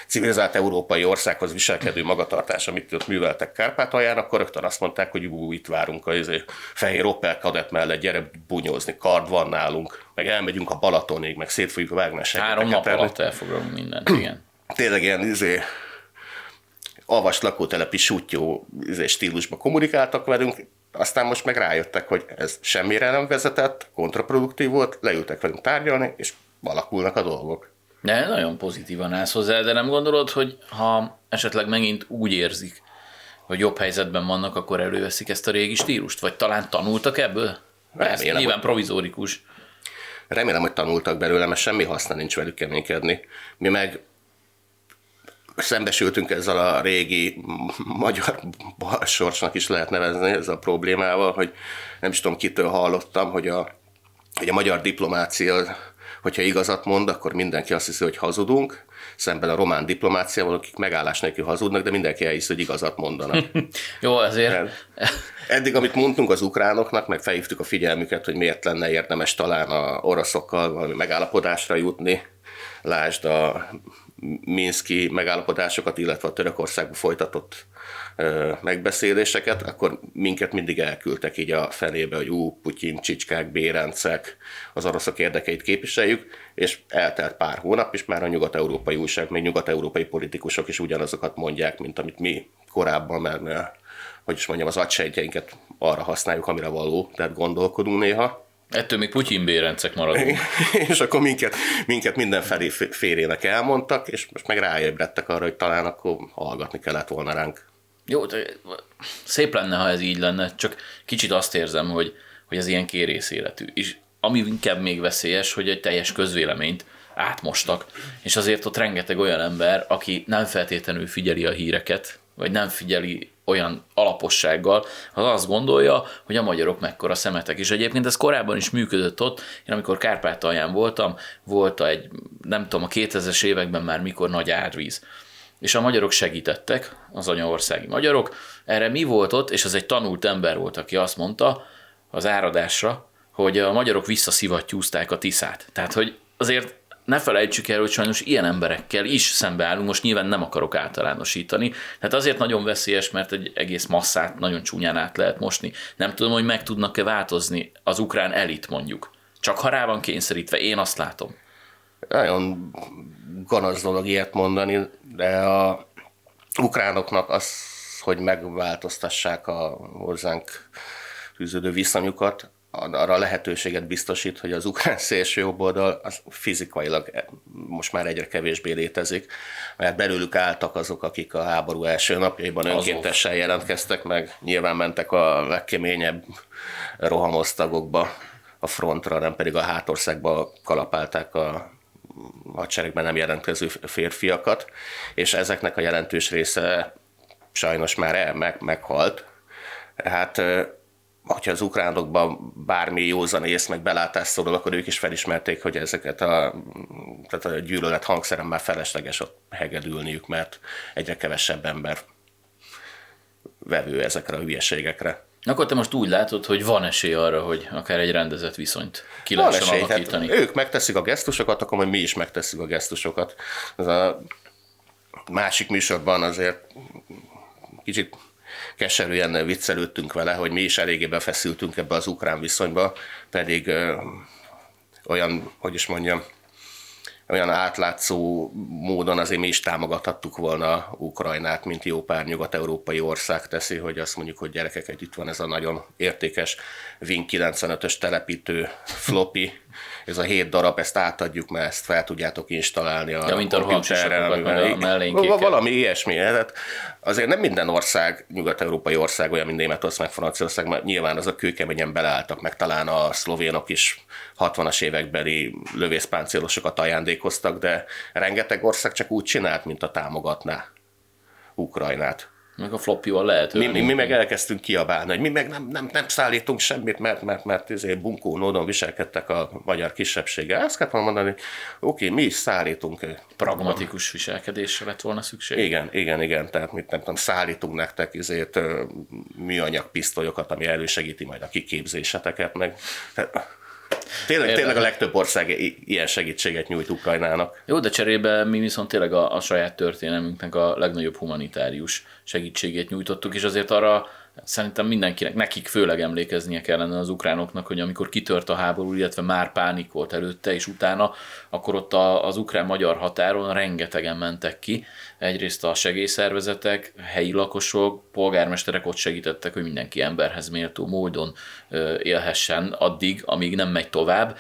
civilizált európai országhoz viselkedő magatartás, amit ott műveltek Kárpátalján, akkor rögtön azt mondták, hogy ú, itt várunk a izé, fehér Opel kadett mellett, gyere bunyózni, kard van nálunk, meg elmegyünk a Balatonig, meg szét fogjuk vágni a Három nap alatt elfoglalunk mindent, [clears throat] igen. Tényleg ilyen izé, avas lakótelepi sutyó izé, stílusban kommunikáltak velünk, aztán most meg rájöttek, hogy ez semmire nem vezetett, kontraproduktív volt, leültek velünk tárgyalni, és alakulnak a dolgok. De nagyon pozitívan állsz hozzá, de nem gondolod, hogy ha esetleg megint úgy érzik, hogy jobb helyzetben vannak, akkor előveszik ezt a régi stílust? Vagy talán tanultak ebből? Ez Remélem, nyilván hogy- provizórikus. Remélem, hogy tanultak belőle, mert semmi haszna nincs velük keménykedni. Mi meg szembesültünk ezzel a régi magyar balsorsnak is lehet nevezni ezzel a problémával, hogy nem is tudom kitől hallottam, hogy a, hogy a magyar diplomácia, hogyha igazat mond, akkor mindenki azt hiszi, hogy hazudunk, szemben a román diplomáciával, akik megállás nélkül hazudnak, de mindenki elhiszi, hogy igazat mondanak. [laughs] Jó, azért Nem. Eddig, amit mondtunk az ukránoknak, meg felhívtuk a figyelmüket, hogy miért lenne érdemes talán a oroszokkal valami megállapodásra jutni, lásd a Minszki megállapodásokat, illetve a Törökországban folytatott megbeszéléseket, akkor minket mindig elküldtek így a felébe, hogy ú, Putyin, csicskák, bérencek, az oroszok érdekeit képviseljük, és eltelt pár hónap, és már a nyugat-európai újság, még nyugat-európai politikusok is ugyanazokat mondják, mint amit mi korábban, mert hogy is mondjam, az agysejtjeinket arra használjuk, amire való, tehát gondolkodunk néha. Ettől még Putyin bérencek maradunk. és akkor minket, minket mindenfelé f- félének elmondtak, és most meg ráébredtek arra, hogy talán akkor hallgatni kellett volna ránk. Jó, de szép lenne, ha ez így lenne, csak kicsit azt érzem, hogy, hogy ez ilyen kérész életű. És ami inkább még veszélyes, hogy egy teljes közvéleményt átmostak, és azért ott rengeteg olyan ember, aki nem feltétlenül figyeli a híreket, vagy nem figyeli olyan alapossággal, az azt gondolja, hogy a magyarok mekkora szemetek. És egyébként ez korábban is működött ott. Én amikor Kárpátalján voltam, volt egy, nem tudom, a 2000-es években már mikor nagy árvíz. És a magyarok segítettek, az anyaországi magyarok. Erre mi volt ott, és az egy tanult ember volt, aki azt mondta az áradásra, hogy a magyarok visszaszivattyúzták a Tiszát. Tehát, hogy azért ne felejtsük el, hogy sajnos ilyen emberekkel is szembeállunk, most nyilván nem akarok általánosítani, tehát azért nagyon veszélyes, mert egy egész masszát nagyon csúnyán át lehet mosni. Nem tudom, hogy meg tudnak-e változni az ukrán elit mondjuk. Csak ha rá van kényszerítve, én azt látom. Nagyon gonosz dolog ilyet mondani, de a ukránoknak az, hogy megváltoztassák a hozzánk fűződő viszonyukat, arra lehetőséget biztosít, hogy az ukrán [laughs] szélső jobb oldal az fizikailag most már egyre kevésbé létezik, mert belőlük álltak azok, akik a háború első napjaiban önkéntesen jelentkeztek meg, nyilván mentek a legkeményebb rohamosztagokba a frontra, nem pedig a hátországba kalapálták a hadseregben nem jelentkező férfiakat, és ezeknek a jelentős része sajnos már el, meg, meghalt. Hát hogyha az ukránokban bármi józan ész, meg belátás szólal, akkor ők is felismerték, hogy ezeket a, tehát a gyűlölet hangszeren már felesleges ott hegedülniük, mert egyre kevesebb ember vevő ezekre a hülyeségekre. Akkor te most úgy látod, hogy van esély arra, hogy akár egy rendezett viszonyt ki lehessen hát alakítani. Hát ők megteszik a gesztusokat, akkor majd mi is megtesszük a gesztusokat. Ez a másik műsorban azért kicsit keserűen viccelődtünk vele, hogy mi is eléggé befeszültünk ebbe az ukrán viszonyba, pedig olyan, hogy is mondjam, olyan átlátszó módon azért mi is támogathattuk volna Ukrajnát, mint jó pár nyugat-európai ország teszi, hogy azt mondjuk, hogy gyerekek, itt van ez a nagyon értékes Win 95-ös telepítő floppy, ez a hét darab, ezt átadjuk, mert ezt fel tudjátok installálni a ja, mint a a Valami ilyesmi. Tehát azért nem minden ország, nyugat-európai ország olyan, mint Németország, Franciaország, mert nyilván az a kőkeményen beleálltak, meg talán a szlovénok is 60-as évekbeli lövészpáncélosokat ajándékoztak, de rengeteg ország csak úgy csinált, mint a támogatná Ukrajnát. Meg a floppyval lehet. Mi, mi, mi, meg elkezdtünk kiabálni, hogy mi meg nem, nem, nem szállítunk semmit, mert, mert, mert ezért bunkó módon viselkedtek a magyar kisebbsége. Ezt volna mondani, oké, mi is szállítunk. Pragmatikus viselkedésre lett volna szükség. Igen, igen, igen, tehát mit nem tudom, szállítunk nektek ezért műanyag pisztolyokat, ami elősegíti majd a kiképzéseteket, meg tehát, Tényleg, tényleg a legtöbb ország ilyen segítséget nyújt Ukrajnának. Jó, de cserébe mi viszont tényleg a, a saját történelmünknek a legnagyobb humanitárius segítségét nyújtottuk, és azért arra szerintem mindenkinek, nekik főleg emlékeznie kellene az ukránoknak, hogy amikor kitört a háború, illetve már pánik volt előtte és utána, akkor ott az ukrán-magyar határon rengetegen mentek ki. Egyrészt a segélyszervezetek, helyi lakosok, polgármesterek ott segítettek, hogy mindenki emberhez méltó módon élhessen addig, amíg nem megy tovább.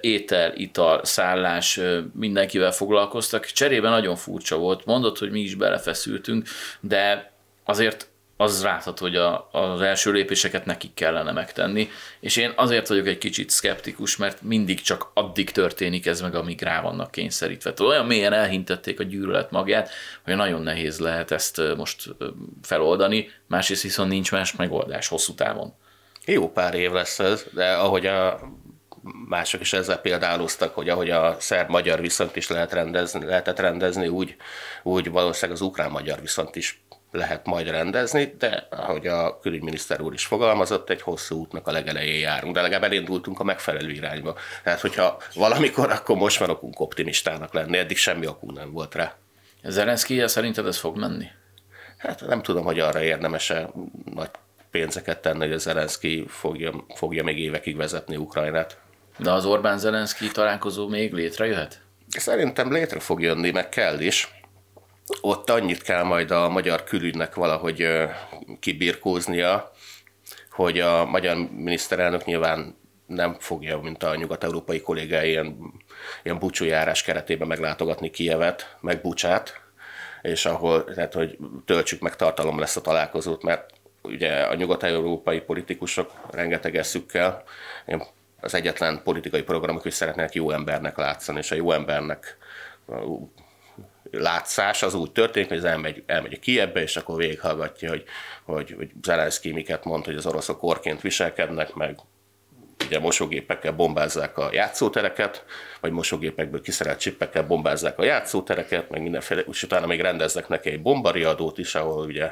Étel, ital, szállás, mindenkivel foglalkoztak. Cserében nagyon furcsa volt. Mondott, hogy mi is belefeszültünk, de azért az látható, hogy a, az első lépéseket nekik kellene megtenni, és én azért vagyok egy kicsit szkeptikus, mert mindig csak addig történik ez meg, amíg rá vannak kényszerítve. Tehát olyan mélyen elhintették a gyűlölet magját, hogy nagyon nehéz lehet ezt most feloldani, másrészt viszont nincs más megoldás hosszú távon. Jó pár év lesz ez, de ahogy a mások is ezzel példáloztak, hogy ahogy a szerb-magyar viszont is lehet rendezni, lehetett rendezni, úgy, úgy valószínűleg az ukrán-magyar viszont is lehet majd rendezni, de ahogy a külügyminiszter úr is fogalmazott, egy hosszú útnak a legelején járunk, de legalább elindultunk a megfelelő irányba. Tehát, hogyha valamikor, akkor most van okunk optimistának lenni, eddig semmi okunk nem volt rá. Zelenszky szerinted ez fog menni? Hát nem tudom, hogy arra érdemes-e nagy pénzeket tenni, hogy a Zelenszky fogja, fogja még évekig vezetni Ukrajnát. De az Orbán-Zelenszky találkozó még létrejöhet? Szerintem létre fog jönni, meg kell is ott annyit kell majd a magyar külügynek valahogy kibirkóznia, hogy a magyar miniszterelnök nyilván nem fogja, mint a nyugat-európai kollégái, ilyen, ilyen bucsújárás keretében meglátogatni Kievet, meg Bucsát, és ahol, tehát, hogy töltsük meg tartalom lesz a találkozót, mert ugye a nyugat-európai politikusok rengeteg eszükkel, az egyetlen politikai programok, hogy szeretnének jó embernek látszani, és a jó embernek látszás az úgy történik, hogy az elmegy, elmegy a Kievbe, és akkor végighallgatja, hogy, hogy, hogy Zelenszky miket mond, hogy az oroszok orként viselkednek, meg ugye mosógépekkel bombázzák a játszótereket, vagy mosógépekből kiszerelt csippekkel bombázzák a játszótereket, meg mindenféle, és utána még rendeznek neki egy bombariadót is, ahol ugye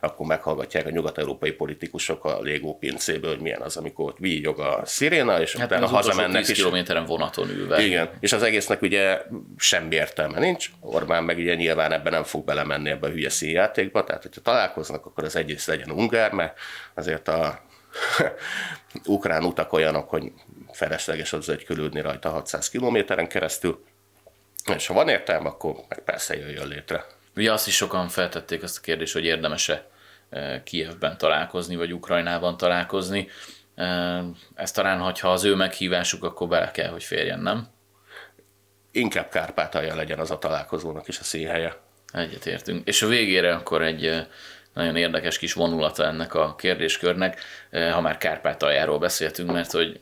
akkor meghallgatják a nyugat-európai politikusok a légó pincéből, hogy milyen az, amikor ott víjog a sziréna, és Hát utána hazamennek 10 is. kilométeren vonaton ülve. Igen, és az egésznek ugye semmi értelme nincs. Orbán meg ugye nyilván ebben nem fog belemenni ebbe a hülye színjátékba, tehát hogyha találkoznak, akkor az egyrészt legyen ungár, mert azért a [laughs] ukrán utak olyanok, hogy felesleges az, hogy külődni rajta 600 kilométeren keresztül, és ha van értelme, akkor meg persze jöjjön létre. Ugye azt is sokan feltették azt a kérdést, hogy érdemese eh, Kijevben találkozni, vagy Ukrajnában találkozni. Eh, Ez talán, hogyha az ő meghívásuk, akkor bele kell, hogy férjen, nem? Inkább Kárpátalja legyen az a találkozónak is a színhelye. Egyetértünk. És a végére akkor egy eh, nagyon érdekes kis vonulata ennek a kérdéskörnek, eh, ha már Kárpátaljáról beszéltünk, mert hogy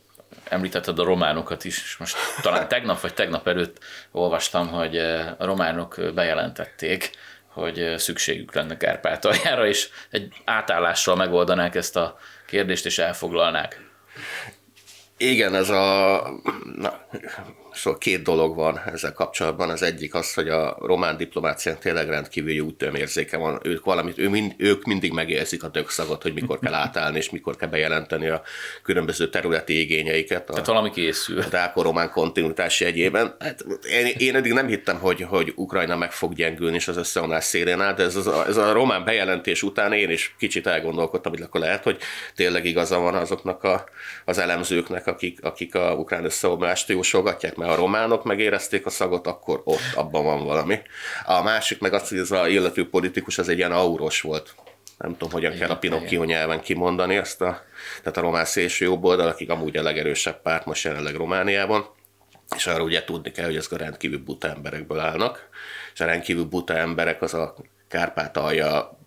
említetted a románokat is, és most talán tegnap vagy tegnap előtt olvastam, hogy eh, a románok bejelentették, hogy eh, szükségük lenne Kárpátaljára, és egy átállással megoldanák ezt a kérdést, és elfoglalnák. Igen, ez a... Na, szóval két dolog van ezzel kapcsolatban. Az egyik az, hogy a román diplomácián tényleg rendkívül útömérzéke van. Ők valamit, ő mind, ők mindig megérzik a dögszagot, hogy mikor kell átállni, és mikor kell bejelenteni a különböző területi igényeiket. A, Tehát valami készül. a dáko-román kontinuitás jegyében. Hát én, én eddig nem hittem, hogy, hogy Ukrajna meg fog gyengülni, és az összeomlás szélén áll, de ez, az a, ez a román bejelentés után én is kicsit elgondolkodtam, hogy akkor lehet, hogy tényleg igaza van azoknak a, az elemzőknek, akik, akik a ukrán összeomlást jósolgatják, mert a románok megérezték a szagot, akkor ott abban van valami. A másik meg az, hogy ez a illető politikus az egy ilyen auros volt. Nem tudom, hogyan kell a Pinocchio nyelven kimondani ezt a, tehát a román szélső jobb oldal, akik amúgy a legerősebb párt most jelenleg Romániában. És arra ugye tudni kell, hogy ezek a rendkívül buta emberekből állnak, és a rendkívül buta emberek az a Kárpátalja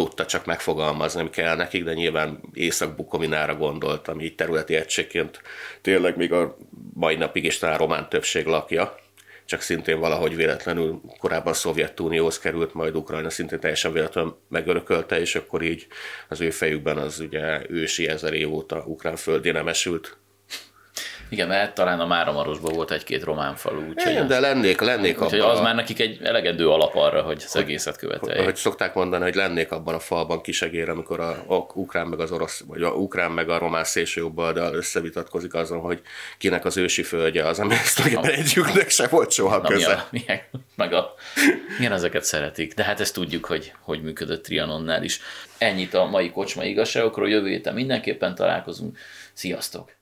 tudta csak megfogalmazni, ami kell nekik, de nyilván Észak-Bukovinára gondolt, ami így területi egységként tényleg még a mai napig is talán román többség lakja, csak szintén valahogy véletlenül korábban Szovjetunióhoz került, majd Ukrajna szintén teljesen véletlenül megörökölte, és akkor így az ő fejükben az ugye ősi ezer év óta ukrán nem esült. Igen, mert talán a Máramarosban volt egy-két román falu, úgyhogy, Igen, de lennék, lennék úgyhogy abban az a- már nekik egy elegendő alap arra, hogy az egészet követeljék. Ahogy szokták mondani, hogy lennék abban a falban kisegér, amikor a, a ukrán meg az orosz, vagy a ukrán meg a román szélső jobb oldal összevitatkozik azon, hogy kinek az ősi földje az, ami ezt egyiknek se volt soha Na, mi köze. a, milyen, meg a, milyen ezeket szeretik. De hát ezt tudjuk, hogy hogy működött Trianonnál is. Ennyit a mai kocsma igazságokról, jövő héten mindenképpen találkozunk. Sziasztok!